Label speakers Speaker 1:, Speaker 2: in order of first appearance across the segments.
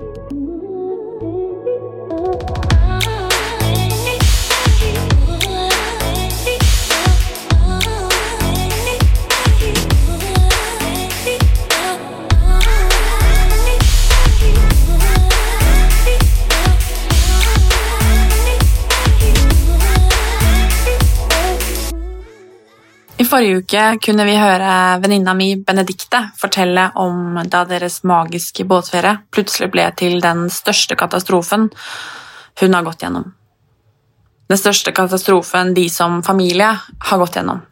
Speaker 1: I forrige uke kunne vi høre venninna mi Benedicte fortelle om da deres magiske båtferie plutselig ble til den største katastrofen hun har gått gjennom. Den største katastrofen de som familie har gått gjennom.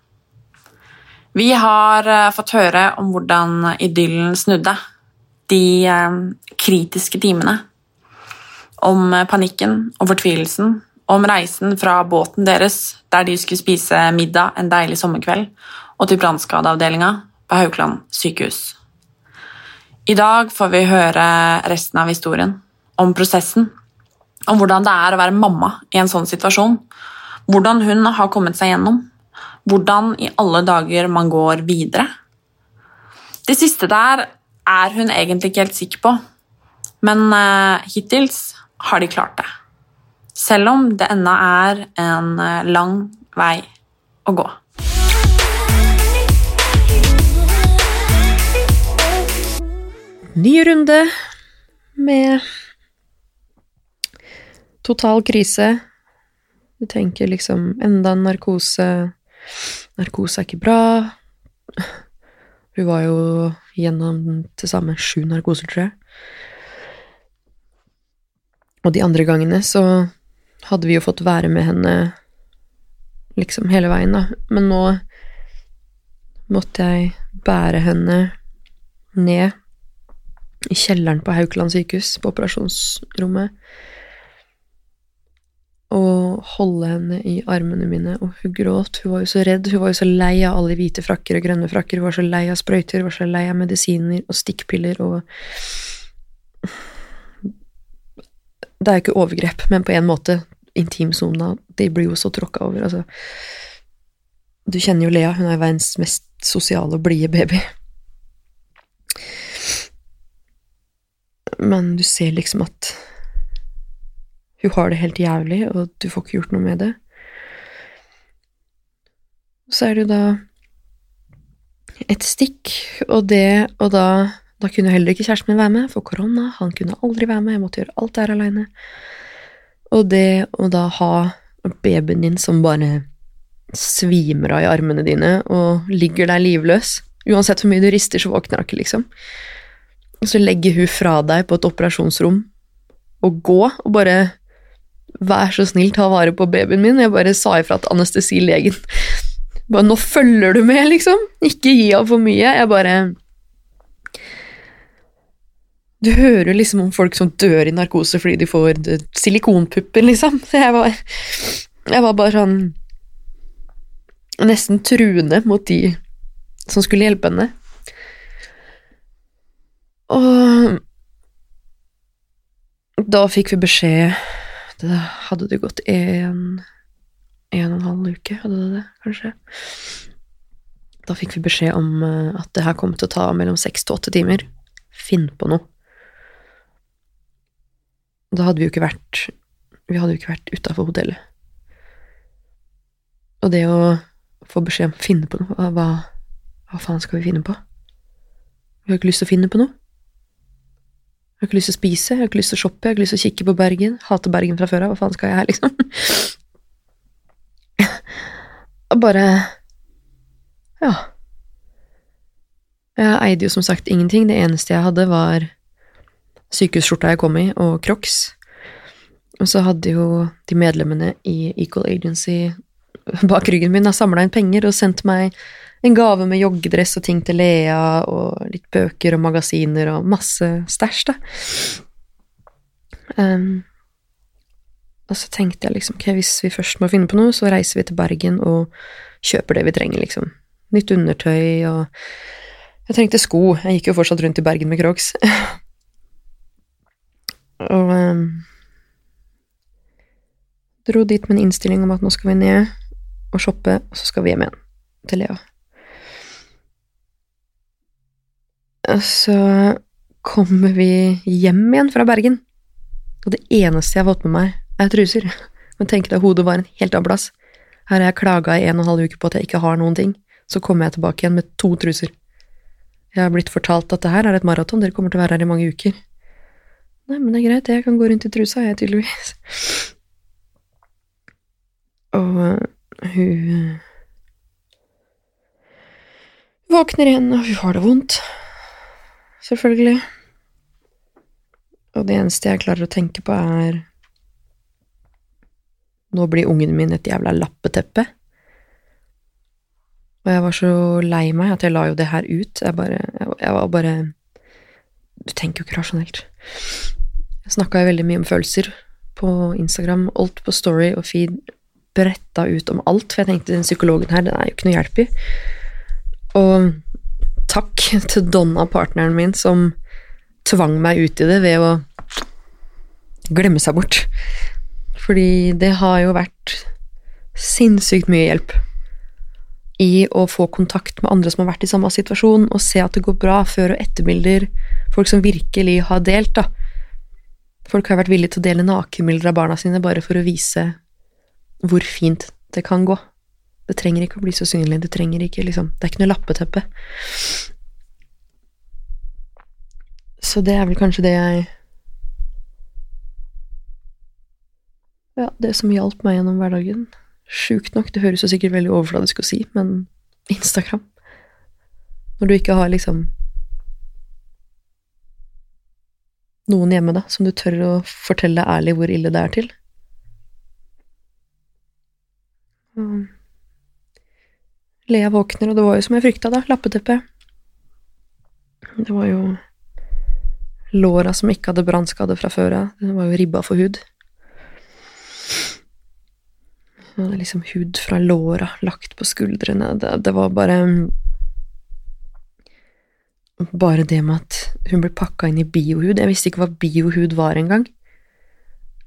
Speaker 1: Vi har eh, fått høre om hvordan idyllen snudde. De eh, kritiske timene. Om panikken og fortvilelsen om reisen fra båten deres, der de skulle spise middag en deilig sommerkveld, og til brannskadeavdelinga på Haukeland sykehus. I dag får vi høre resten av historien, om prosessen, om hvordan det er å være mamma i en sånn situasjon, hvordan hun har kommet seg gjennom, hvordan i alle dager man går videre. Det siste der er hun egentlig ikke helt sikker på, men uh, hittils har de klart det selv om det ennå er en eh, lang vei å gå.
Speaker 2: Ny runde med total krise. Du tenker liksom enda en narkose Narkose er ikke bra. Hun var jo gjennom til sammen sju narkoser, tror jeg. Og de andre gangene så hadde vi jo fått være med henne liksom hele veien, da. Men nå måtte jeg bære henne ned i kjelleren på Haukeland sykehus, på operasjonsrommet, og holde henne i armene mine, og hun gråt, hun var jo så redd, hun var jo så lei av alle hvite frakker og grønne frakker, hun var så lei av sprøyter, hun var så lei av medisiner og stikkpiller og Det er jo ikke overgrep, men på en måte intimsona, de blir jo så tråkka over, altså. Du kjenner jo Lea, hun er verdens mest sosiale og blide baby. Men du ser liksom at hun har det helt jævlig, og du får ikke gjort noe med det. Så er det jo da et stikk, og det, og da da kunne heller ikke kjæresten min være med, for korona, han kunne aldri være med, jeg måtte gjøre alt der aleine. Og det å da ha babyen din som bare svimer av i armene dine og ligger der livløs Uansett hvor mye du rister, så våkner hun ikke, liksom. Og så legger hun fra deg på et operasjonsrom og gå, og bare Vær så snill, ta vare på babyen min. Jeg bare sa ifra til anestesilegen. Bare 'Nå følger du med', liksom. Ikke gi av for mye. Jeg bare du hører liksom om folk som dør i narkose fordi de får silikonpupper, liksom. Så jeg var, jeg var bare sånn Nesten truende mot de som skulle hjelpe henne. Og da fikk vi beskjed Da hadde det gått en en og en halv uke, hadde det det, kanskje? Da fikk vi beskjed om eh, at det her kom til å ta mellom seks til åtte timer. Finn på noe. Da hadde vi jo ikke vært Vi hadde jo ikke vært utafor hotellet. Og det å få beskjed om å finne på noe, hva, hva faen skal vi finne på? Vi har ikke lyst til å finne på noe. Jeg har ikke lyst til å spise, jeg har ikke lyst til å shoppe, jeg har ikke lyst til å kikke på Bergen. Hater Bergen fra før av, hva faen skal jeg her, liksom? Og bare Ja. Jeg eide jo som sagt ingenting. Det eneste jeg hadde, var sykehusskjorta jeg kom i, og Crocs. Og så hadde jo de medlemmene i Equal Agency bak ryggen min samla inn penger og sendt meg en gave med joggedress og ting til Lea, og litt bøker og magasiner og masse stæsj, da. Um, og så tenkte jeg liksom, ok, hvis vi først må finne på noe, så reiser vi til Bergen og kjøper det vi trenger, liksom. Nytt undertøy og Jeg trengte sko, jeg gikk jo fortsatt rundt i Bergen med Crocs. Og um, dro dit med en innstilling om at nå skal vi ned og shoppe, og så skal vi hjem igjen til Lea. Så kommer vi hjem igjen fra Bergen. Og det eneste jeg har fått med meg, er truser. Men tenk deg, hodet var en helt annen plass. Her har jeg klaga i en og en halv uke på at jeg ikke har noen ting. Så kommer jeg tilbake igjen med to truser. Jeg har blitt fortalt at det her er et maraton, dere kommer til å være her i mange uker. Nei, men det er greit, jeg kan gå rundt i trusa, jeg, tydeligvis. Og øh, hun øh, våkner igjen, og hun har det vondt. Selvfølgelig. Og det eneste jeg klarer å tenke på, er Nå blir ungen min et jævla lappeteppe. Og jeg var så lei meg at jeg la jo det her ut. Jeg, bare, jeg var bare Du tenker jo ikke rasjonelt. Jeg snakka jo veldig mye om følelser på Instagram, alt på Story og feed. Bretta ut om alt, for jeg tenkte den psykologen her, den er jo ikke noe hjelp i. Og takk til Donna, partneren min, som tvang meg ut i det ved å glemme seg bort. Fordi det har jo vært sinnssykt mye hjelp i å få kontakt med andre som har vært i samme situasjon, og se at det går bra, før- og etterbilder, folk som virkelig har delt, da. Folk har vært villige til å dele nakenbilder av barna sine bare for å vise hvor fint det kan gå. Det trenger ikke å bli så synlig, det trenger ikke liksom Det er ikke noe lappeteppe. Så det er vel kanskje det jeg Ja, det som hjalp meg gjennom hverdagen. Sjukt nok, det høres jo sikkert veldig overfladisk å si, men Instagram Når du ikke har liksom noen hjemme, da, som du tør å fortelle ærlig hvor ille det er til. Og Lea våkner, og det var jo som jeg frykta, da, lappeteppe. Det var jo låra som ikke hadde brannskade fra før av, det var jo ribba for hud. Var liksom hud fra låra lagt på skuldrene, det, det var bare Bare det med at hun ble pakka inn i biohud, jeg visste ikke hva biohud var engang.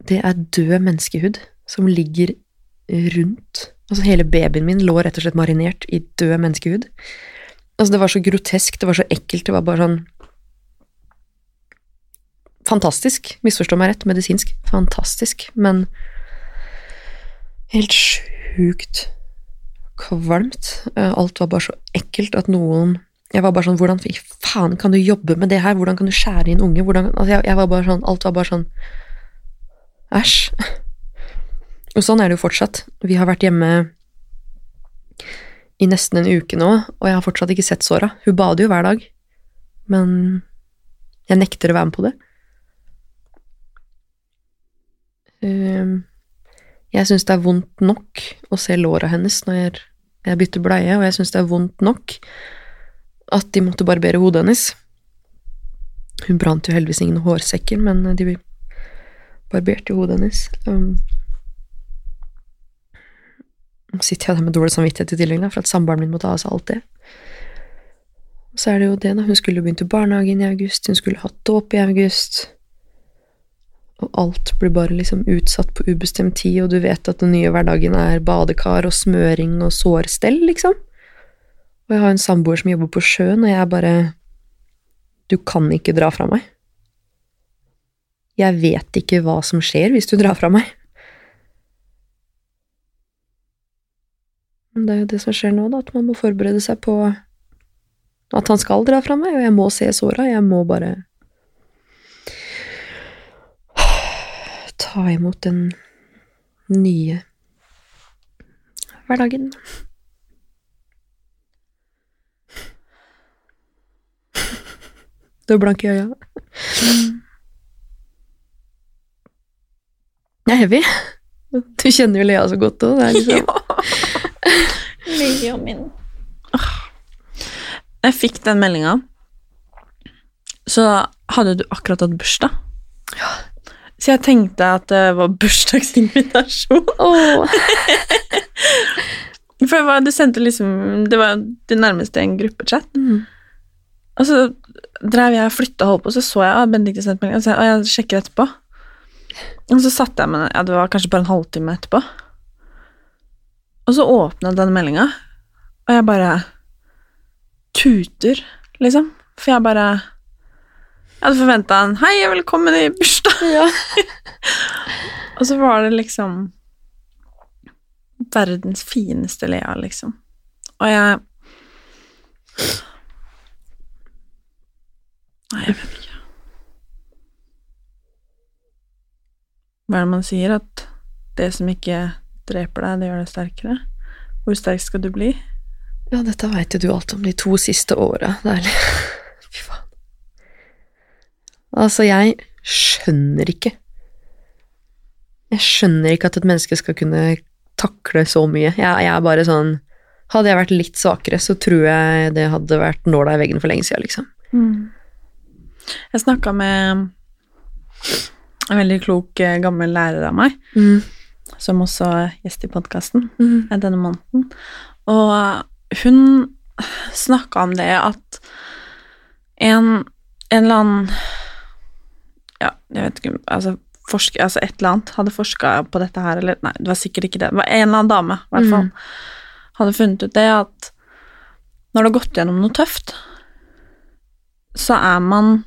Speaker 2: Det er død menneskehud som ligger rundt. Altså, hele babyen min lå rett og slett marinert i død menneskehud. Altså, det var så grotesk, det var så ekkelt, det var bare sånn Fantastisk, misforstå meg rett, medisinsk, fantastisk, men helt sjukt kvalmt. Eh, Alt var bare så ekkelt at noen Jeg var bare sånn Hvordan faen kan du jobbe med det her? Hvordan kan du skjære inn unge? Hvordan Altså, jeg, jeg var bare sånn Alt var bare sånn Æsj. Og sånn er det jo fortsatt. Vi har vært hjemme i nesten en uke nå, og jeg har fortsatt ikke sett såra. Hun bader jo hver dag, men jeg nekter å være med på det. Ehm, Jeg syns det er vondt nok å se låra hennes når jeg, jeg bytter bleie, og jeg syns det er vondt nok at de måtte barbere hodet hennes. Hun brant jo heldigvis ingen hårsekker, men de barberte jo hodet hennes. Um, sitter jeg der med dårlig samvittighet i tillegg, for at samboeren min må ta av seg alt det. Og så er det jo det, da. Hun skulle jo begynt i barnehagen i august, hun skulle hatt dåp i august. Og alt blir bare liksom utsatt på ubestemt tid, og du vet at den nye hverdagen er badekar og smøring og sårstell, liksom. Og jeg har en samboer som jobber på sjøen, og jeg bare Du kan ikke dra fra meg. Jeg vet ikke hva som skjer hvis du drar fra meg. Men det er jo det som skjer nå, da, at man må forberede seg på at han skal dra fra meg, og jeg må se såra. Jeg må bare ta imot den nye hverdagen. Du er blank i øya. Det er heavy. Du kjenner jo Lea så godt òg. Liksom. liksom
Speaker 3: Lea min. Jeg fikk den meldinga, så hadde du akkurat hatt bursdag. Så jeg tenkte at det var bursdagsinvitasjon.
Speaker 2: Oh.
Speaker 3: For det var, du sendte liksom Det var det nærmeste en gruppechat.
Speaker 2: Mm.
Speaker 3: Og så drev jeg og flytta og holdt på, så så jeg at Benedicte sendte melding, og så, og jeg sjekker etterpå. Og så satt jeg meg ned, ja, det var kanskje bare en halvtime etterpå. Og så åpna den meldinga, og jeg bare tuter, liksom. For jeg bare Jeg hadde forventa en 'hei, velkommen i bursdag',
Speaker 2: Ja.
Speaker 3: og så var det liksom verdens fineste Lea, liksom. Og jeg Nei, jeg vet ikke. Hva er det man sier? At det som ikke dreper deg, det gjør deg sterkere? Hvor sterk skal du bli?
Speaker 2: ja, dette veit jo du alt om de to siste åra. Deilig. Fy faen. Altså, jeg skjønner ikke Jeg skjønner ikke at et menneske skal kunne takle så mye. Jeg, jeg er bare sånn Hadde jeg vært litt svakere, så tror jeg det hadde vært nåla i veggen for lenge siden, liksom.
Speaker 3: Jeg snakka med en veldig klok, eh, gammel lærer av meg,
Speaker 2: Mm.
Speaker 3: som også er gjest i podkasten
Speaker 2: Mm.
Speaker 3: denne måneden. Og hun snakka om det at en, en eller annen Ja, jeg vet ikke altså, forsk, altså et eller annet hadde forska på dette her, eller Nei, det var sikkert ikke det. Det var en eller annen dame, i hvert fall,
Speaker 2: Mm.
Speaker 3: hadde funnet ut det at når du har gått gjennom noe tøft, så er man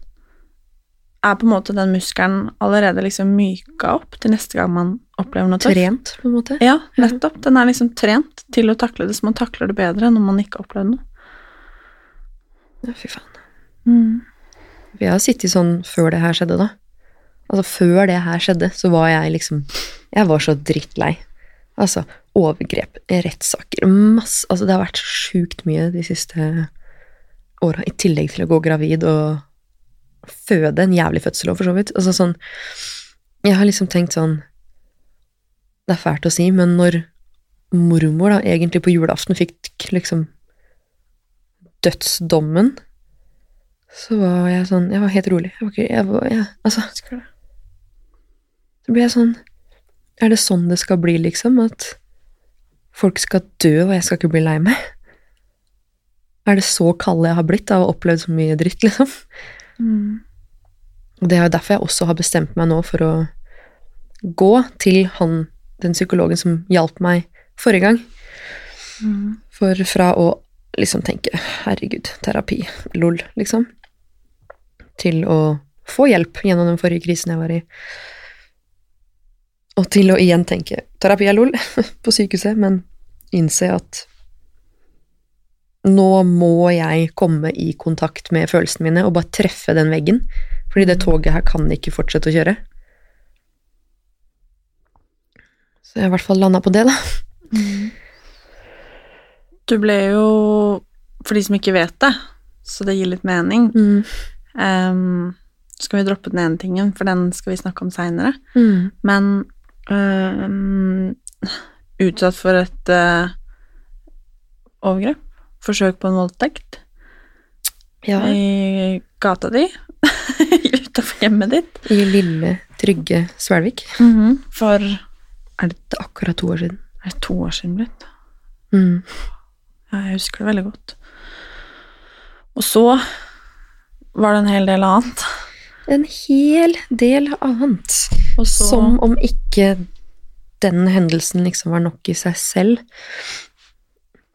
Speaker 3: Er på en måte den muskelen allerede liksom myka opp til neste gang man opplever noe tøft.
Speaker 2: Trent, på en måte.
Speaker 3: Ja, nettopp. Den er liksom trent til å takle det, så man takler det bedre når man ikke har opplevd noe.
Speaker 2: Ja, fy faen. Vi har sittet sånn før det her skjedde, da. Altså, før det her skjedde, så var jeg liksom Jeg var så drittlei. Altså, overgrep, rettssaker, masse Altså, det har vært sjukt mye de siste åra, i tillegg til å gå gravid og føde en jævlig fødsel òg, for så vidt. Altså sånn Jeg har liksom tenkt sånn Det er fælt å si, men når mormor da egentlig på julaften fikk liksom dødsdommen, så var jeg sånn Jeg var helt rolig. Jeg var ikke jeg var, jeg, Altså, så blir jeg sånn Er det sånn det skal bli, liksom? At folk skal dø, og jeg skal ikke bli lei meg? Er det så kalde jeg har blitt av å ha opplevd så mye dritt, liksom? Og det er jo derfor jeg også har bestemt meg nå for å gå til han, den psykologen som hjalp meg forrige gang. For fra å liksom tenke 'herregud, terapi, lol', liksom, til å få hjelp gjennom den forrige krisen jeg var i. Og til å igjen tenke 'terapi er lol' på sykehuset, men innse at nå må jeg komme i kontakt med følelsene mine og bare treffe den veggen, fordi det toget her kan ikke fortsette å kjøre. Så jeg har i hvert fall landa på det, da.
Speaker 3: Du ble jo, for de som ikke vet det, så det gir litt mening
Speaker 2: Mm.
Speaker 3: um, Skal vi droppe den ene tingen, for den skal vi snakke om seinere.
Speaker 2: Mm.
Speaker 3: Men ehm, utsatt for et uh, overgrep, forsøk på en voldtekt,
Speaker 2: Ja,
Speaker 3: i gata di, utafor hjemmet ditt,
Speaker 2: i lille, trygge Svelvik.
Speaker 3: for
Speaker 2: Er det akkurat to år siden?
Speaker 3: er det to år siden blitt?
Speaker 2: Mm.
Speaker 3: Ja, jeg husker det veldig godt. Og så var det en hel del annet.
Speaker 2: En hel del annet.
Speaker 3: Så
Speaker 2: Som om ikke den hendelsen liksom var nok i seg selv.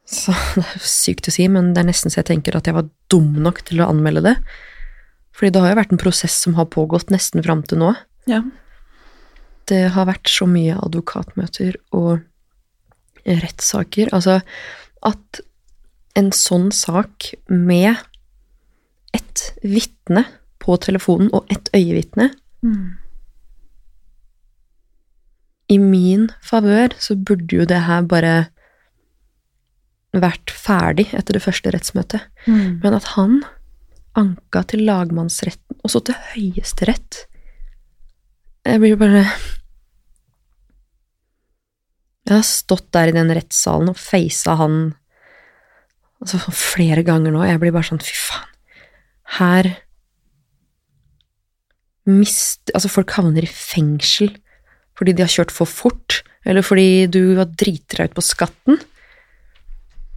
Speaker 2: Så det er sykt å si, men det er nesten så jeg tenker at jeg var dum nok til å anmelde det. Fordi det har jo vært en prosess som har pågått nesten fram til nå.
Speaker 3: Ja.
Speaker 2: Det har vært så mye advokatmøter og rettssaker. Altså, at en sånn sak med et vitne på telefonen og ett øyevitne I min favør så burde jo det her bare vært ferdig etter det første rettsmøtet. Men at han anka til lagmannsretten, og så til høyesterett Jeg blir jo bare Jeg har stått der i den rettssalen og feisa han altså, flere ganger nå. Jeg blir bare sånn, fy faen. Her mist, Altså, folk havner i fengsel fordi de har kjørt for fort, eller fordi du har driti deg ut på skatten.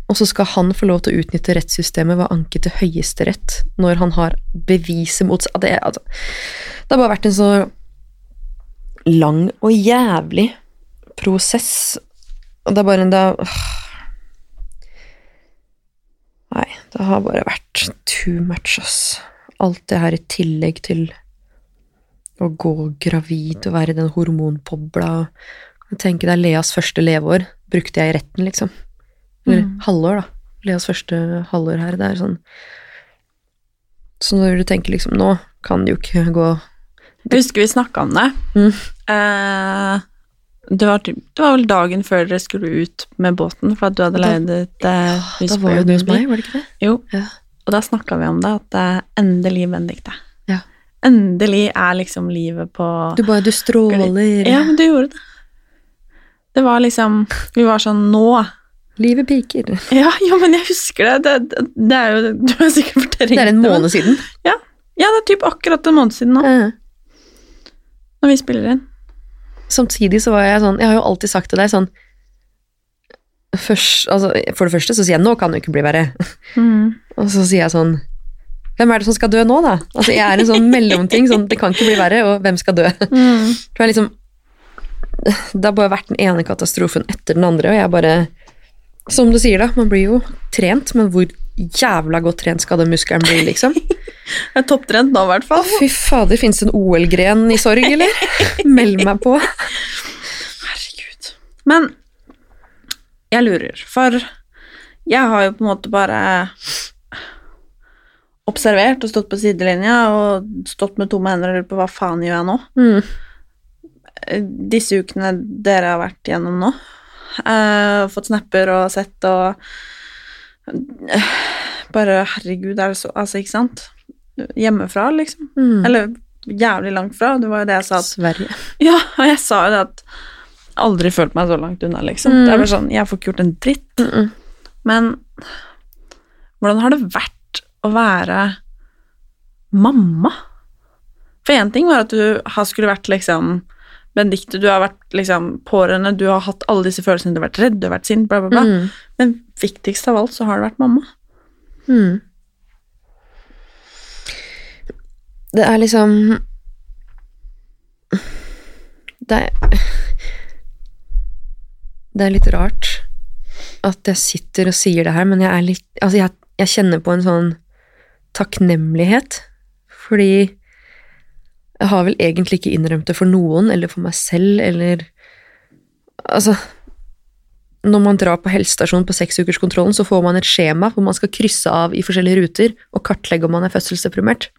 Speaker 2: Og så skal han få lov til å utnytte rettssystemet ved å anke til høyesterett når han har beviset mot seg. Det, altså, det har bare vært en så lang og jævlig prosess. Og det er bare en da Nei, det har bare vært too much, ass. alt det her i tillegg til å gå gravid og være i den hormonpobla og tenke deg Leas første leveår brukte jeg i retten, liksom. Eller
Speaker 3: Mm.
Speaker 2: halvår, da. Leas første halvår her. Det er sånn Så når du tenker liksom Nå kan det jo ikke gå
Speaker 3: Jeg husker vi snakka om det.
Speaker 2: Mm.
Speaker 3: Eh, det, var det var vel dagen før dere skulle ut med båten, for at du hadde leid et eh, hus
Speaker 2: Da var jo du hos meg, var det ikke det?
Speaker 3: Jo.
Speaker 2: Ja.
Speaker 3: Og da snakka vi om det, at eh, endelig, Benedicte.
Speaker 2: Ja.
Speaker 3: Endelig er liksom livet på
Speaker 2: Du bare Du stråler.
Speaker 3: Ja, men du gjorde det. Det var liksom Vi var sånn Nå!
Speaker 2: Livet piker.
Speaker 3: Ja, ja men jeg husker det. Det, det, det er jo Du har sikkert fortalt
Speaker 2: Det er en måned siden.
Speaker 3: Ja, det er typ akkurat en måned siden nå,
Speaker 2: Eh.
Speaker 3: når vi spiller inn.
Speaker 2: Samtidig så var jeg sånn Jeg har jo alltid sagt til deg sånn først, altså, For det første så sier jeg 'nå kan det ikke bli verre'. Og så sier jeg sånn Hvem er det som skal dø nå, da? Altså, jeg er en sånn mellomting. sånn, Det kan ikke bli verre, og hvem skal dø?
Speaker 3: Mm.
Speaker 2: For jeg liksom Det har bare vært den ene katastrofen etter den andre, og jeg bare Som du sier, da, man blir jo trent, men hvor jævla godt trent skal den muskelen bli, liksom?
Speaker 3: Jeg er topptrent nå, i hvert fall.
Speaker 2: Fy fader, fins det en OL-gren i sorg, eller? Meld meg på.
Speaker 3: Herregud. Men jeg lurer, for jeg har jo på en måte bare observert og stått på sidelinja og stått med tomme hender og lurt på hva faen gjør jeg nå?
Speaker 2: Mm.
Speaker 3: Disse ukene dere har vært gjennom nå. uh, fått snapper og sett og uh, Bare herregud, er det så Altså, ikke sant? Hjemmefra, liksom.
Speaker 2: Mm.
Speaker 3: Eller jævlig langt fra. Det var jo det jeg sa at
Speaker 2: Sverige.
Speaker 3: Ja, og jeg sa jo det at Aldri følt meg så langt unna, liksom.
Speaker 2: Mm.
Speaker 3: Det er bare sånn, Jeg får ikke gjort en dritt.
Speaker 2: Mm -mm.
Speaker 3: Men hvordan har det vært å være mamma? For én ting var at du har skulle vært liksom Benedicte, du har vært liksom pårørende, du har hatt alle disse følelsene, du har vært redd, du har vært sint, bla, bla, bla.
Speaker 2: Mm.
Speaker 3: Men viktigst av alt så har det vært mamma.
Speaker 2: Mm. Det er liksom Det er Det er litt rart at jeg sitter og sier det her, men jeg er litt Altså, jeg, jeg kjenner på en sånn takknemlighet, fordi jeg har vel egentlig ikke innrømt det for noen, eller for meg selv, eller Altså når man drar på helsestasjonen på seksukerskontrollen, så får man et skjema hvor man skal krysse av i forskjellige ruter og kartlegge om man er fødselsdeprimert.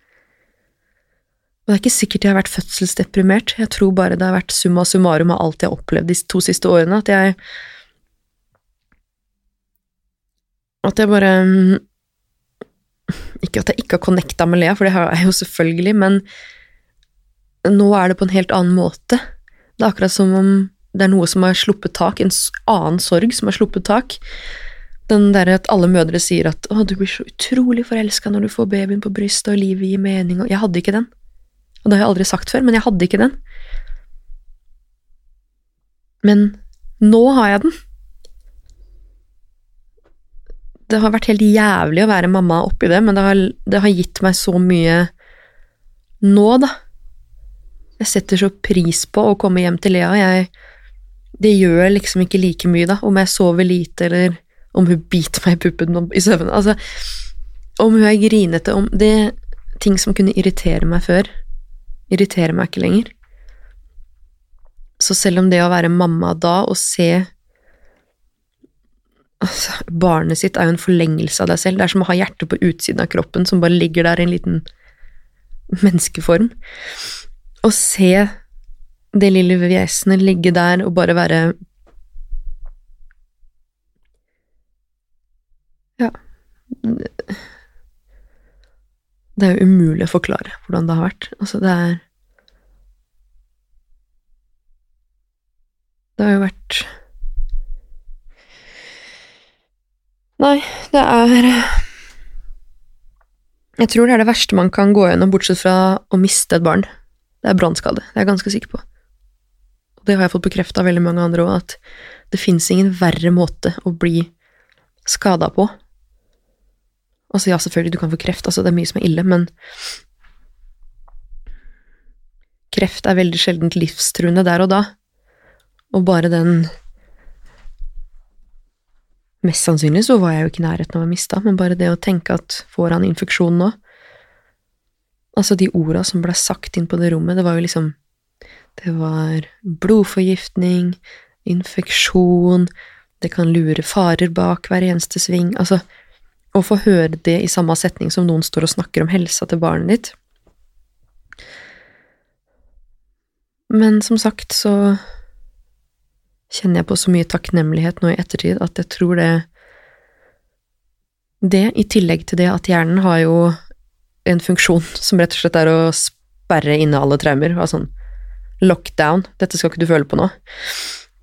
Speaker 2: Og det er ikke sikkert jeg har vært fødselsdeprimert, jeg tror bare det har vært summa summarum av alt jeg har opplevd de to siste årene, at jeg At jeg bare mm, Ikke at jeg ikke har connecta med Lea, for det har jeg jo selvfølgelig, men nå er det på en helt annen måte. Det er akkurat som om det er noe som har sluppet tak, en annen sorg som har sluppet tak. Den derre at alle mødre sier at 'å, du blir så utrolig forelska når du får babyen på brystet, og livet gir mening', og jeg hadde ikke den. Og det har jeg aldri sagt før, men jeg hadde ikke den. Men nå har jeg den. Det har vært helt jævlig å være mamma oppi det, men det har, det har gitt meg så mye nå, da. Jeg setter så pris på å komme hjem til Lea. Jeg, det gjør liksom ikke like mye, da, om jeg sover lite, eller om hun biter meg i puppen i søvne. Altså, om hun er grinete, om det Ting som kunne irritere meg før, irriterer meg ikke lenger. Så selv om det å være mamma da, og se altså, Barnet sitt er jo en forlengelse av deg selv. Det er som å ha hjertet på utsiden av kroppen som bare ligger der i en liten menneskeform. Å se det lille vesenet ligge der og bare være Ja. Det er jo umulig å forklare hvordan det har vært. Altså, det er Det har jo vært Nei, det er Jeg tror det er det verste man kan gå gjennom, bortsett fra å miste et barn. Det er brannskade. Det er jeg ganske sikker på. Og det har jeg fått bekrefta av veldig mange andre òg, at det fins ingen verre måte å bli skada på. Altså, ja, selvfølgelig, du kan få kreft, altså, det er mye som er ille, men Kreft er veldig sjeldent livstruende der og da. Og bare den Mest sannsynlig så var jeg jo ikke i nærheten av å miste, men bare det å tenke at får han infeksjon nå? Altså, de orda som ble sagt inn på det rommet, det var jo liksom Det var blodforgiftning, infeksjon, det kan lure farer bak hver eneste sving. Altså, å få høre det i samme setning som noen står og snakker om helsa til barnet ditt. Men som sagt så kjenner jeg på så mye takknemlighet nå i ettertid at jeg tror det Det, i tillegg til det at hjernen har jo en funksjon som rett og slett er å sperre inne alle traumer, altså sånn lockdown, dette skal ikke du føle på nå.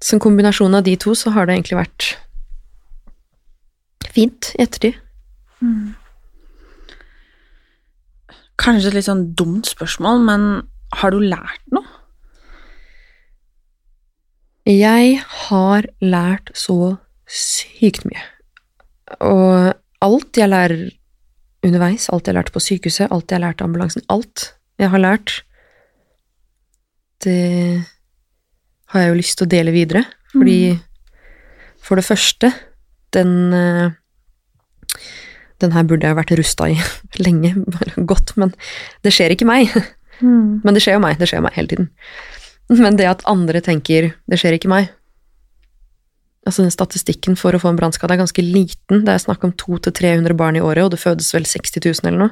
Speaker 2: Som kombinasjon av de to så har det egentlig vært fint i ettertid.
Speaker 3: Mm. Kanskje et litt sånn dumt spørsmål, men har du lært noe?
Speaker 2: Jeg har lært så sykt mye. Og alt jeg lærer underveis, alt jeg lærte på sykehuset, alt jeg lærte ambulansen, alt jeg har lært, det har jeg jo lyst til å dele videre. Fordi for det første, den eh, Den her burde jeg vært rusta i lenge, godt, men det skjer ikke meg. Men det skjer jo meg, det skjer jo meg hele tiden. Men det at andre tenker 'det skjer ikke meg' Altså den Statistikken for å få en brannskade er ganske liten. Det er snakk om 200-300 barn i året, og det fødes vel 60 000 eller noe.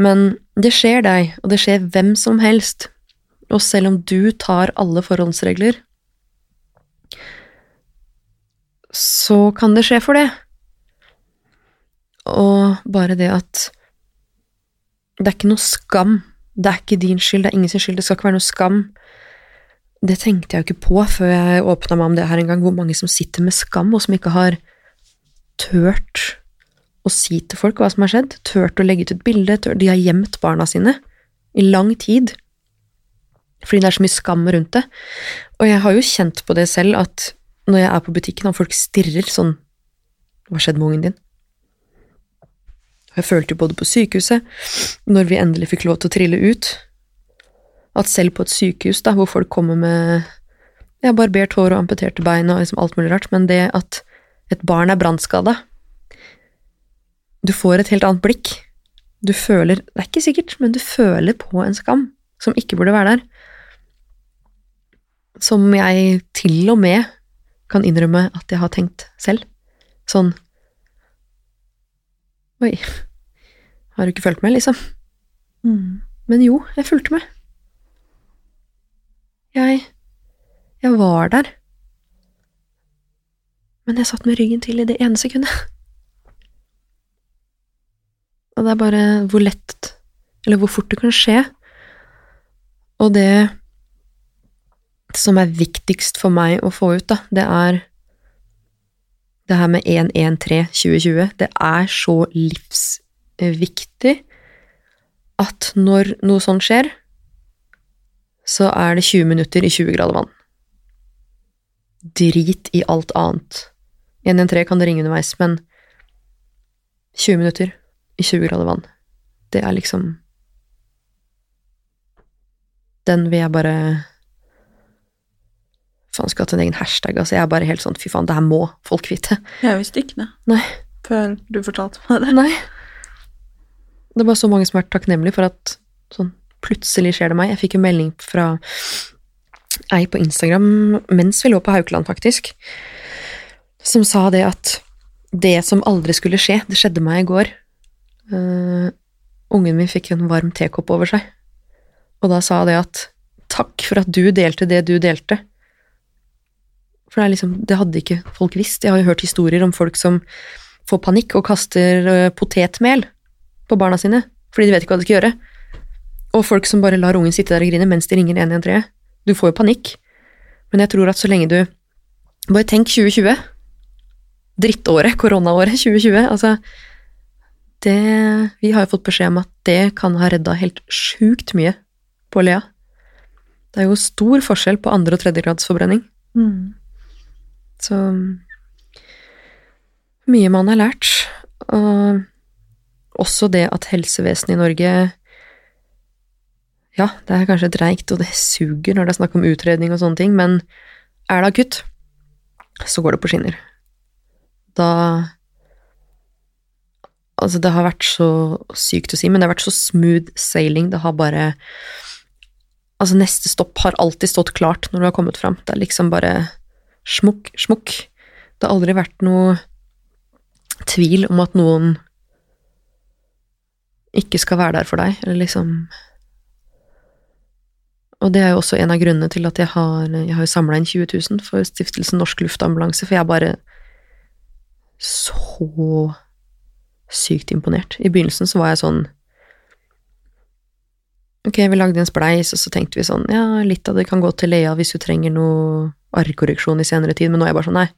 Speaker 2: Men det skjer deg, og det skjer hvem som helst. Og selv om du tar alle forholdsregler, så kan det skje for det. Og bare det at det er ikke noe skam. Det er ikke din skyld, det er ingen sin skyld, det skal ikke være noe skam. Det tenkte jeg jo ikke på før jeg åpna meg om det her en gang, hvor mange som sitter med skam, og som ikke har tørt å si til folk hva som har skjedd, tørt å legge ut et bilde, tørt, de har gjemt barna sine i lang tid fordi det er så mye skam rundt det. Og jeg har jo kjent på det selv at når jeg er på butikken og folk stirrer sånn Hva skjedde med ungen din? Jeg følte jo både på sykehuset, når vi endelig fikk lov til å trille ut, at selv på et sykehus da, hvor folk kommer med ja, barbert hår og amputerte bein og liksom alt mulig rart, men det at et barn er brannskada Du får et helt annet blikk. Du føler Det er ikke sikkert, men du føler på en skam som ikke burde være der. Som jeg til og med kan innrømme at jeg har tenkt selv. Sånn Oi, har du ikke fulgt med, liksom?
Speaker 3: Mm.
Speaker 2: Men jo, jeg fulgte med. Jeg Jeg var der. Men jeg satt med ryggen til i det ene sekundet. Og det er bare hvor lett, eller hvor fort det kan skje. Og det som er viktigst for meg å få ut, da, det er det her med 113-2020. Det er så livsviktig at når noe sånt skjer, så er det 20 minutter i 20 grader vann. Drit i alt annet. 113 kan det ringe underveis, men 20 minutter i 20 grader vann, det er liksom Den vil jeg bare Faen, skulle hatt en egen hashtag. Altså, jeg er bare helt sånn fy faen, det her må folk vite.
Speaker 3: Jeg visste ikke det
Speaker 2: Nei.
Speaker 3: før du fortalte meg det.
Speaker 2: Nei. Det bare så mange som har vært takknemlige for at sånn plutselig skjer det meg. Jeg fikk en melding fra ei på Instagram mens vi lå på Haukeland, faktisk, som sa det at det som aldri skulle skje, det skjedde meg i går. Uh, ungen min fikk en varm tekopp over seg, og da sa det at takk for at du delte det du delte. For det er liksom, det hadde ikke folk visst. Jeg har jo hørt historier om folk som får panikk og kaster uh, potetmel på barna sine, fordi de vet ikke hva de skal gjøre. Og folk som bare lar ungen sitte der og grine mens de ringer 113. Du får jo panikk. Men jeg tror at så lenge du Bare tenk 2020. Drittåret, koronaåret 2020. Altså det Vi har jo fått beskjed om at det kan ha redda helt sjukt mye på Lea. Det er jo stor forskjell på andre- og tredjegradsforbrenning.
Speaker 3: Mm.
Speaker 2: Så mye man har lært. Og også det at helsevesenet i Norge Ja, det er kanskje dreigt, og det suger når det er snakk om utredning og sånne ting, men er det akutt, så går det på skinner. Da Altså, det har vært så sykt å si, men det har vært så smooth sailing. Det har bare Altså, neste stopp har alltid stått klart når du har kommet fram. Det er liksom bare smukk, smukk. Det har aldri vært noe tvil om at noen ikke skal være der for deg, eller liksom Og det er jo også en av grunnene til at jeg har, jeg har samla inn 20 000 for Stiftelsen Norsk Luftambulanse, for jeg er bare så sykt imponert. I begynnelsen så var jeg sånn Ok, vi lagde en spleis, og så tenkte vi sånn Ja, litt av det kan gå til Lea hvis hun trenger noe arrkorreksjon i senere tid, men nå er jeg bare sånn Nei,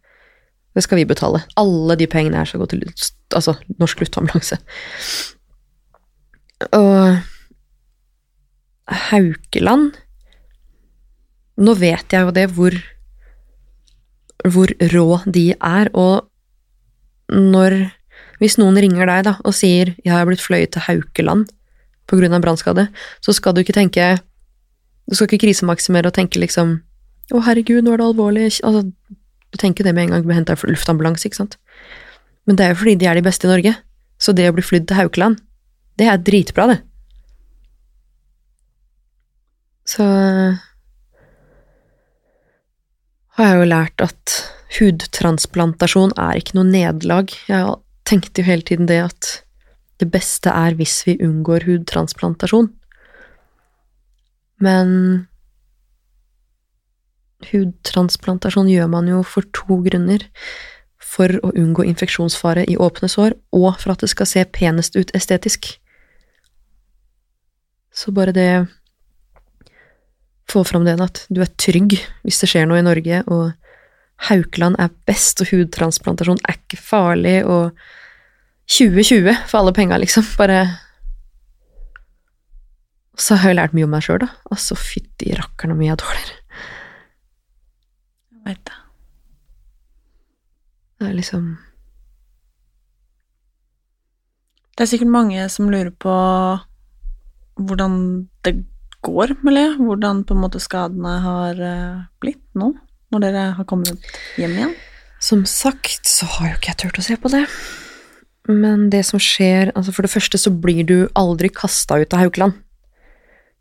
Speaker 2: det skal vi betale. Alle de pengene her skal gå til altså, Norsk Luftambulanse. Og Haukeland Nå vet jeg jo det, hvor hvor rå de er, og når Hvis noen ringer deg da, og sier 'jeg har blitt fløyet til Haukeland' av brannskade, så skal du ikke tenke Du skal ikke krisemaksimere og tenke liksom 'Å, herregud, nå er det alvorlig' altså, Du tenker det med en gang du blir henta i luftambulanse, ikke sant? Men det er jo fordi de er de beste i Norge. Så det å bli flydd til Haukeland, det er dritbra, det. Så har jeg jo lært at hudtransplantasjon er ikke noe nederlag. Jeg tenkte jo hele tiden det at det beste er hvis vi unngår hudtransplantasjon. Men hudtransplantasjon gjør man jo for to grunner. For å unngå infeksjonsfare i åpne sår, og for at det skal se penest ut estetisk. Så bare det Få fram det at du er trygg hvis det skjer noe i Norge, og Haukeland er best, og hudtransplantasjon er ikke farlig, og 2020 for alle penga, liksom. Bare Så har jeg lært mye om meg sjøl, da. Altså, fytti rakkeren, hvor mye jeg tåler.
Speaker 3: Jeg veit det.
Speaker 2: Det er liksom
Speaker 3: Det er sikkert mange som lurer på hvordan det går med Lea, hvordan på en måte skadene har eh, blitt nå, når dere har kommet hjem igjen.
Speaker 2: Som sagt så har jo ikke jeg turt å se på det. Men det som skjer altså For det første så blir du aldri kasta ut av Haukeland.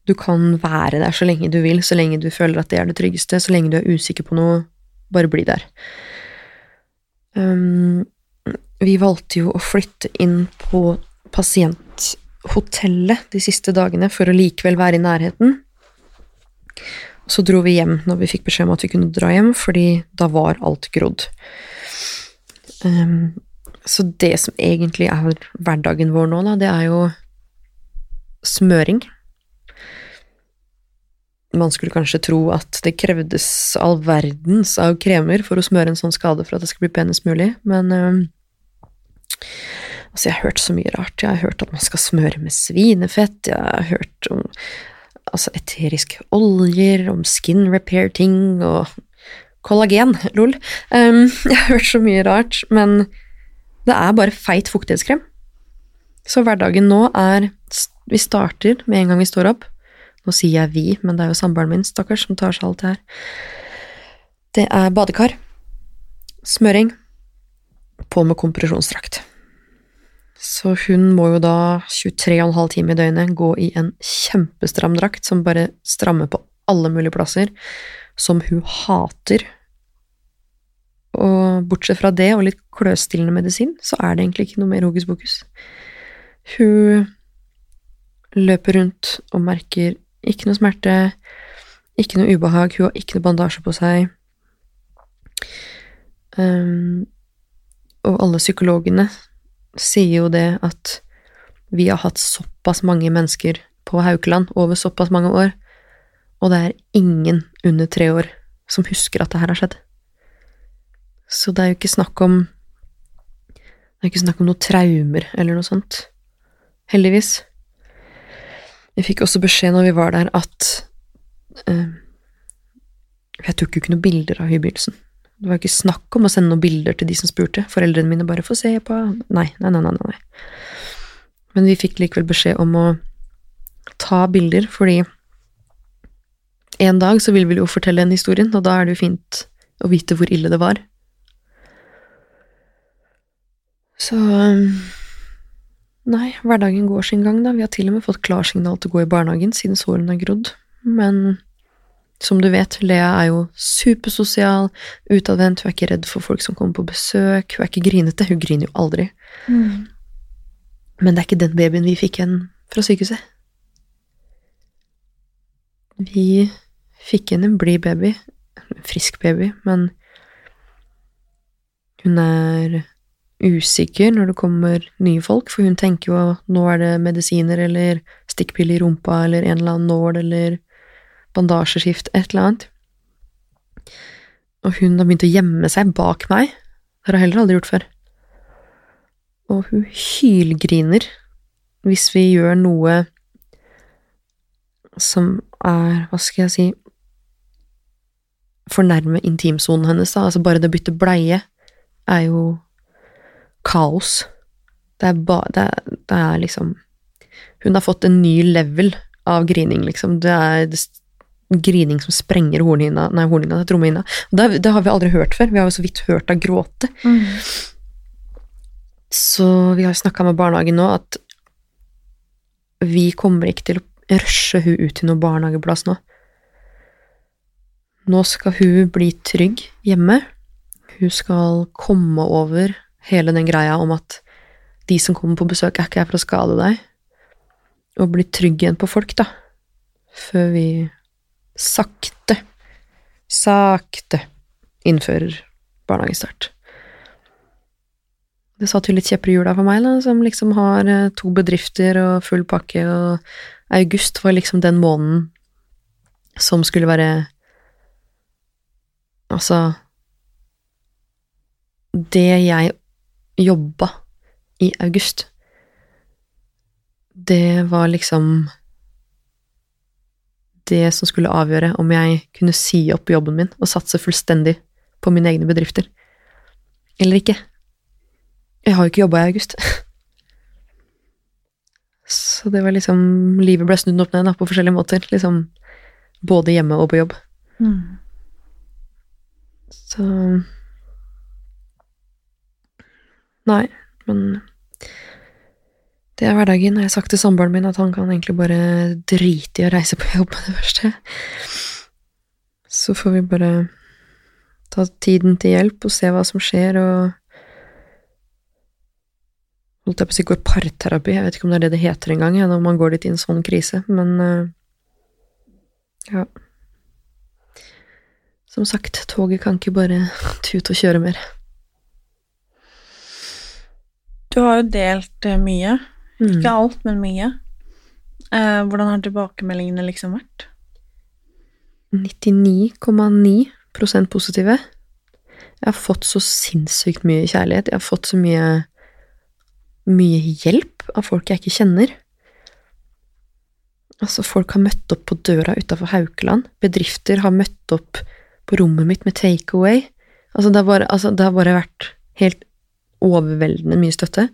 Speaker 2: Du kan være der så lenge du vil, så lenge du føler at det er det tryggeste, så lenge du er usikker på noe, bare bli der. Um, vi valgte jo å flytte inn på pasienthotellet de siste dagene for å likevel være i nærheten. Så dro vi hjem når vi fikk beskjed om at vi kunne dra hjem, fordi da var alt grodd. Um, så det som egentlig er hverdagen vår nå, da, det er jo smøring. Man skulle kanskje tro at det krevdes all verdens av kremer for å smøre en sånn skade for at det skal bli penest mulig, men um, Altså, jeg har hørt så mye rart. Jeg har hørt at man skal smøre med svinefett, jeg har hørt om altså, eteriske oljer, om skin repair-ting og kollagen, lol. Um, jeg har hørt så mye rart, men det er bare feit fuktighetskrem. Så hverdagen nå er Vi starter med en gang vi står opp. Nå sier jeg vi, men det er jo samboeren min, stakkars, som tar seg alt det her. Det er badekar, smøring, på med kompresjonsdrakt. Så hun må jo da 23,5 timer i døgnet gå i en kjempestram drakt som bare strammer på alle mulige plasser, som hun hater. Og bortsett fra det og litt kløstillende medisin, så er det egentlig ikke noe mer hokus pokus. Hun løper rundt og merker ikke noe smerte, ikke noe ubehag, hun har ikke noe bandasje på seg. Um, og alle psykologene sier jo det at vi har hatt såpass mange mennesker på Haukeland over såpass mange år, og det er ingen under tre år som husker at det her har skjedd. Så det er jo ikke snakk om Det er ikke snakk om noen traumer eller noe sånt. Heldigvis. Vi fikk også beskjed når vi var der, at eh, Jeg tok jo ikke noen bilder av begynnelsen. Det var ikke snakk om å sende noen bilder til de som spurte. Foreldrene mine bare 'få se på' Nei, nei, nei, nei. nei. Men vi fikk likevel beskjed om å ta bilder, fordi en dag så vil vi jo fortelle en historien, og da er det jo fint å vite hvor ille det var. Så Nei, hverdagen går sin gang, da. Vi har til og med fått klarsignal til å gå i barnehagen siden sårene har grodd. Men som du vet, Lea er jo supersosial, utadvendt, hun er ikke redd for folk som kommer på besøk, hun er ikke grinete, hun griner jo aldri.
Speaker 3: Mm.
Speaker 2: Men det er ikke den babyen vi fikk igjen fra sykehuset. Vi fikk igjen en blid baby, en frisk baby, men hun er usikker når det kommer nye folk, for hun tenker jo nå er det medisiner eller stikkpille i rumpa eller en eller annen nål eller bandasjeskift, et eller annet. Og hun har begynt å gjemme seg bak meg. Det har hun heller aldri gjort før. Og hun hylgriner hvis vi gjør noe som er, hva skal jeg si, fornærme intimsonen hennes, da. Altså bare det å bytte bleie er jo kaos. Det er ba... Det det er liksom Hun har fått en ny level av grining, liksom. Det er grining som sprenger hornhinna, nei, hornhinna, trommehinna. Det, det har vi aldri hørt før. Vi har jo så vidt hørt henne gråte.
Speaker 3: Mm.
Speaker 2: Så vi har snakka med barnehagen nå at vi kommer ikke til å rushe hun ut til noen barnehageplass nå. Nå skal hun bli trygg hjemme. Hun skal komme over hele den greia om at de som kommer på besøk, er ikke her for å skade deg. Og bli trygg igjen på folk, da. Før vi sakte, sakte innfører barnehagestart. Det satt jo litt kjepper i hjula for meg, da, som liksom har eh, to bedrifter og full pakke, og august var liksom den måneden som skulle være Altså Det jeg jobba i august, det var liksom det som skulle avgjøre om jeg kunne si opp jobben min og satse fullstendig på mine egne bedrifter. Eller ikke. Jeg har jo ikke jobba i august. Så det var liksom Livet ble snudd opp ned da, på forskjellige måter. Liksom både hjemme og på jobb.
Speaker 3: Mm.
Speaker 2: Så Nei, men det er hverdagen. Jeg har sagt til samboeren min at han kan egentlig bare drite i å reise på jobb med det verste. Så får vi bare ta tiden til hjelp og se hva som skjer, og Holdt jeg på å si går parterapi, jeg vet ikke om det er det det heter engang, når man går litt i en sånn krise, men eh, ja. Som sagt, toget kan ikke bare tute og kjøre mer.
Speaker 3: Du har jo delt eh, mye.
Speaker 2: Mm.
Speaker 3: Ikke alt, men mye. Eh, hvordan har tilbakemeldingene liksom vært?
Speaker 2: 99,9% positive. Jeg har fått så sinnssykt mye kjærlighet. Jeg har fått så mye mye hjelp av folk jeg ikke kjenner. Altså, folk har møtt opp på døra utafor Haukeland. Bedrifter har møtt opp på rommet mitt med takeaway. Altså, det har bare, altså, det har bare vært helt overveldende mye støtte.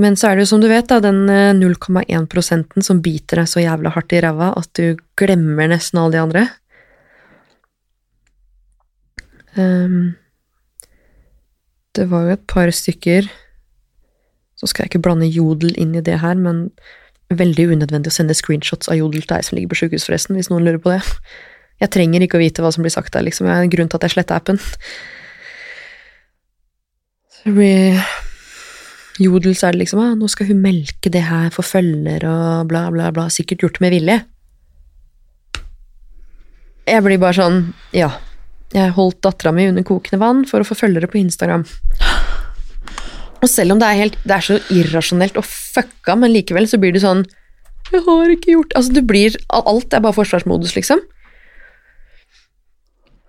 Speaker 2: Men så er det jo som du vet, da, den eh, 0,1% som biter deg så jævla hardt i ræva at du glemmer nesten alle de andre. Um, det var jo et par stykker Så skal jeg ikke blande Jodel inn i det her, men veldig unødvendig å sende screenshots av Jodel til deg som ligger på sjukehus, forresten, hvis noen lurer på det. Jeg trenger ikke å vite hva som blir sagt der, liksom. Jeg har en grunn til at jeg sletta appen. Så det blir Jodel så er det liksom ah, 'Nå skal hun melke det her for følger og bla, bla, bla'. Sikkert gjort med vilje. Jeg blir bare sånn Ja. Jeg holdt dattera mi under kokende vann for å få følgere på Instagram. Og selv om det er, helt, det er så irrasjonelt og fucka, men likevel så blir du sånn Jeg har ikke gjort Altså, du blir Alt er bare forsvarsmodus, liksom.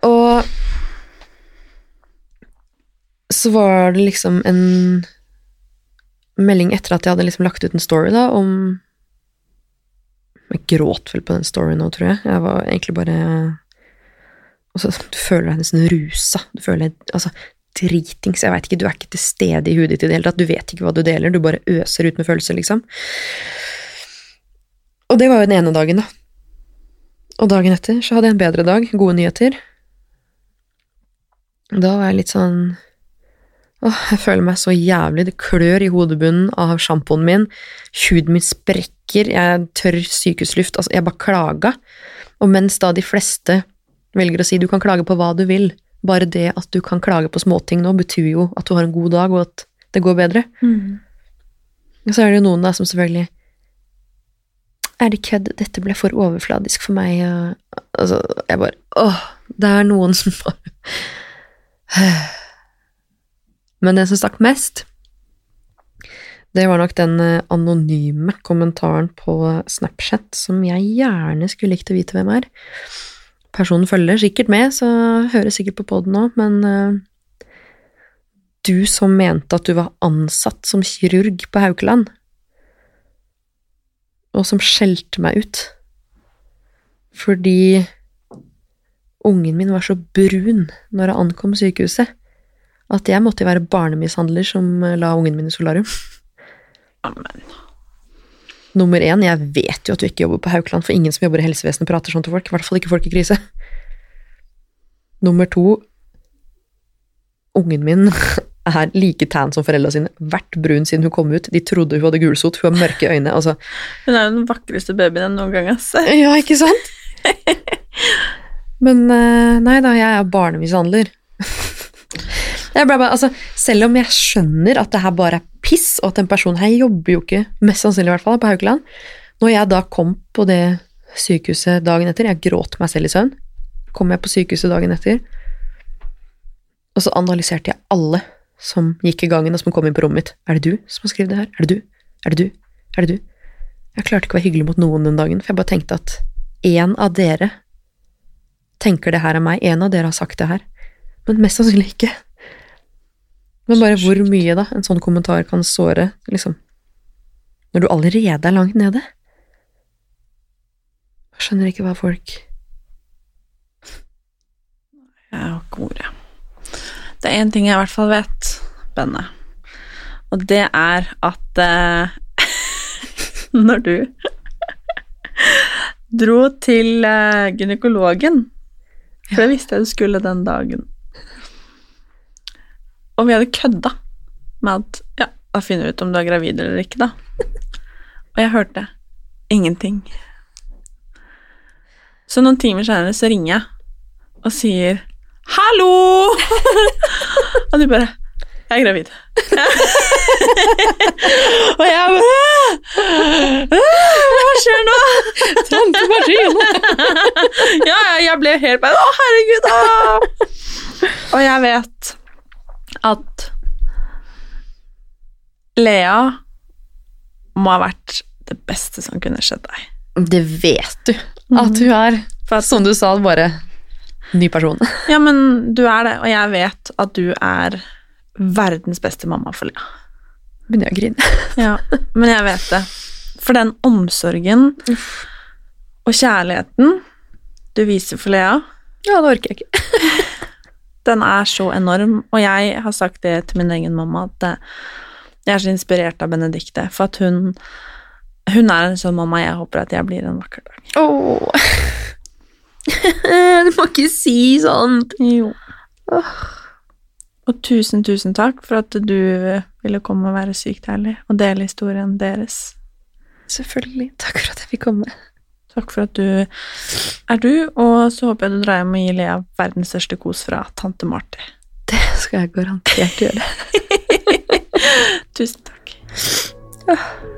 Speaker 2: Og så var det liksom en melding etter at jeg hadde liksom lagt ut en story da, om Jeg gråt vel på den storyen nå, tror jeg. Jeg var egentlig bare altså, Du føler deg nesten rusa. Du føler deg altså, dritings. Jeg veit ikke, du er ikke til stede i hudet ditt i det hele tatt. Du vet ikke hva du deler. Du bare øser ut med følelser, liksom. Og det var jo den ene dagen, da. Og dagen etter så hadde jeg en bedre dag. Gode nyheter. Da var jeg litt sånn Åh, jeg føler meg så jævlig. Det klør i hodebunnen av sjampoen min. Huden min sprekker. Jeg tør sykehusluft. Altså, jeg bare klaga. Og mens da de fleste velger å si du kan klage på hva du vil, bare det at du kan klage på småting nå, betyr jo at du har en god dag, og at det går bedre. Og så er det jo noen da som selvfølgelig Er det kødd? Dette ble for overfladisk for meg. Altså, jeg bare Åh, det er noen som bare Men det som stakk mest, det var nok den eh, anonyme kommentaren på Snapchat som jeg gjerne skulle likt å vite hvem er. Personen følger sikkert med, så hører sikkert på poden nå, men eh, du som mente at du var ansatt som kirurg på Haukeland, og som skjelte meg ut fordi ungen min var så brun når jeg ankom sykehuset, at jeg måtte være barnemishandler som eh, la ungen min i solarium.
Speaker 3: Amen.
Speaker 2: Nummer én, jeg vet jo at du ikke jobber på Haukeland, for ingen som jobber i helsevesenet prater sånn til folk, i hvert fall ikke folk i krise. Nummer to, ungen min er like tan som foreldra sine, vært brun siden hun kom ut, de trodde hun hadde gulsot, hun har mørke øyne, altså.
Speaker 3: Hun er jo den vakreste babyen jeg noen gang har sett.
Speaker 2: Ja, ikke sant? Men eh, nei da, jeg er barnemishandler. Bare, altså, selv om jeg skjønner at det her bare er piss, og at den personen her jobber jo ikke, mest sannsynlig i hvert fall, på Haukeland, når jeg da kom på det sykehuset dagen etter, jeg gråt meg selv i søvn, kom jeg på sykehuset dagen etter, og så analyserte jeg alle som gikk i gangen og som kom inn på rommet mitt. Er det du som har skrevet det her? Er det du? Er det du? Er det du? Jeg klarte ikke å være hyggelig mot noen den dagen, for jeg bare tenkte at en av dere tenker det her er meg, en av dere har sagt det her, men mest sannsynlig ikke. Men bare hvor mye da en sånn kommentar kan såre, liksom, når du allerede er langt nede. Jeg skjønner ikke hva folk
Speaker 3: Jeg har ikke ordet. Det er én ting jeg i hvert fall vet, Benne, og det er at eh, når du dro til eh, gynekologen For det visste jeg du skulle den dagen. Og vi hadde kødda med at ja, da finner vi ut om du er gravid eller ikke, da. Og jeg hørte ingenting. Så noen timer senere så ringer jeg og sier 'hallo'! og de bare 'jeg er gravid'. og jeg bare Hva skjer nå?
Speaker 2: Tante Martine!
Speaker 3: ja, jeg ble helt bare Å, herregud! Ah! og jeg vet at Lea må ha vært det beste som kunne skjedd deg.
Speaker 2: Det vet du at hun er.
Speaker 3: For
Speaker 2: Som du sa, bare ny person.
Speaker 3: ja, men du er det, og jeg vet at du er verdens beste mamma for Lea.
Speaker 2: Begynner jeg å grine.
Speaker 3: Ja, men jeg vet det. For den omsorgen og kjærligheten du viser for Lea,
Speaker 2: Ja, det orker jeg ikke.
Speaker 3: den er så enorm. Og jeg har sagt det til min egen mamma, at eh, jeg er så inspirert av Benedicte. For at hun Hun er en sånn mamma jeg håper at jeg blir en vakker dag.
Speaker 2: Åh. du må ikke si sånt.
Speaker 3: Jo. Og tusen, tusen takk for at du ville komme og være sykt ærlig og dele historien deres.
Speaker 2: Selvfølgelig. Takk for at jeg fikk komme.
Speaker 3: Takk for at du er du, og så håper jeg du drar hjem og gir Lea verdens største kos fra tante Marti.
Speaker 2: Det skal jeg garantert gjøre.
Speaker 3: Tusen takk.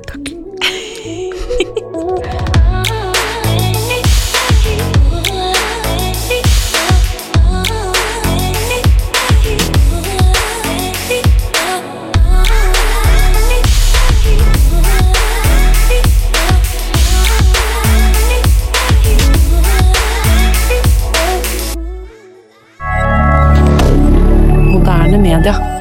Speaker 2: Takk.
Speaker 4: Moderne media.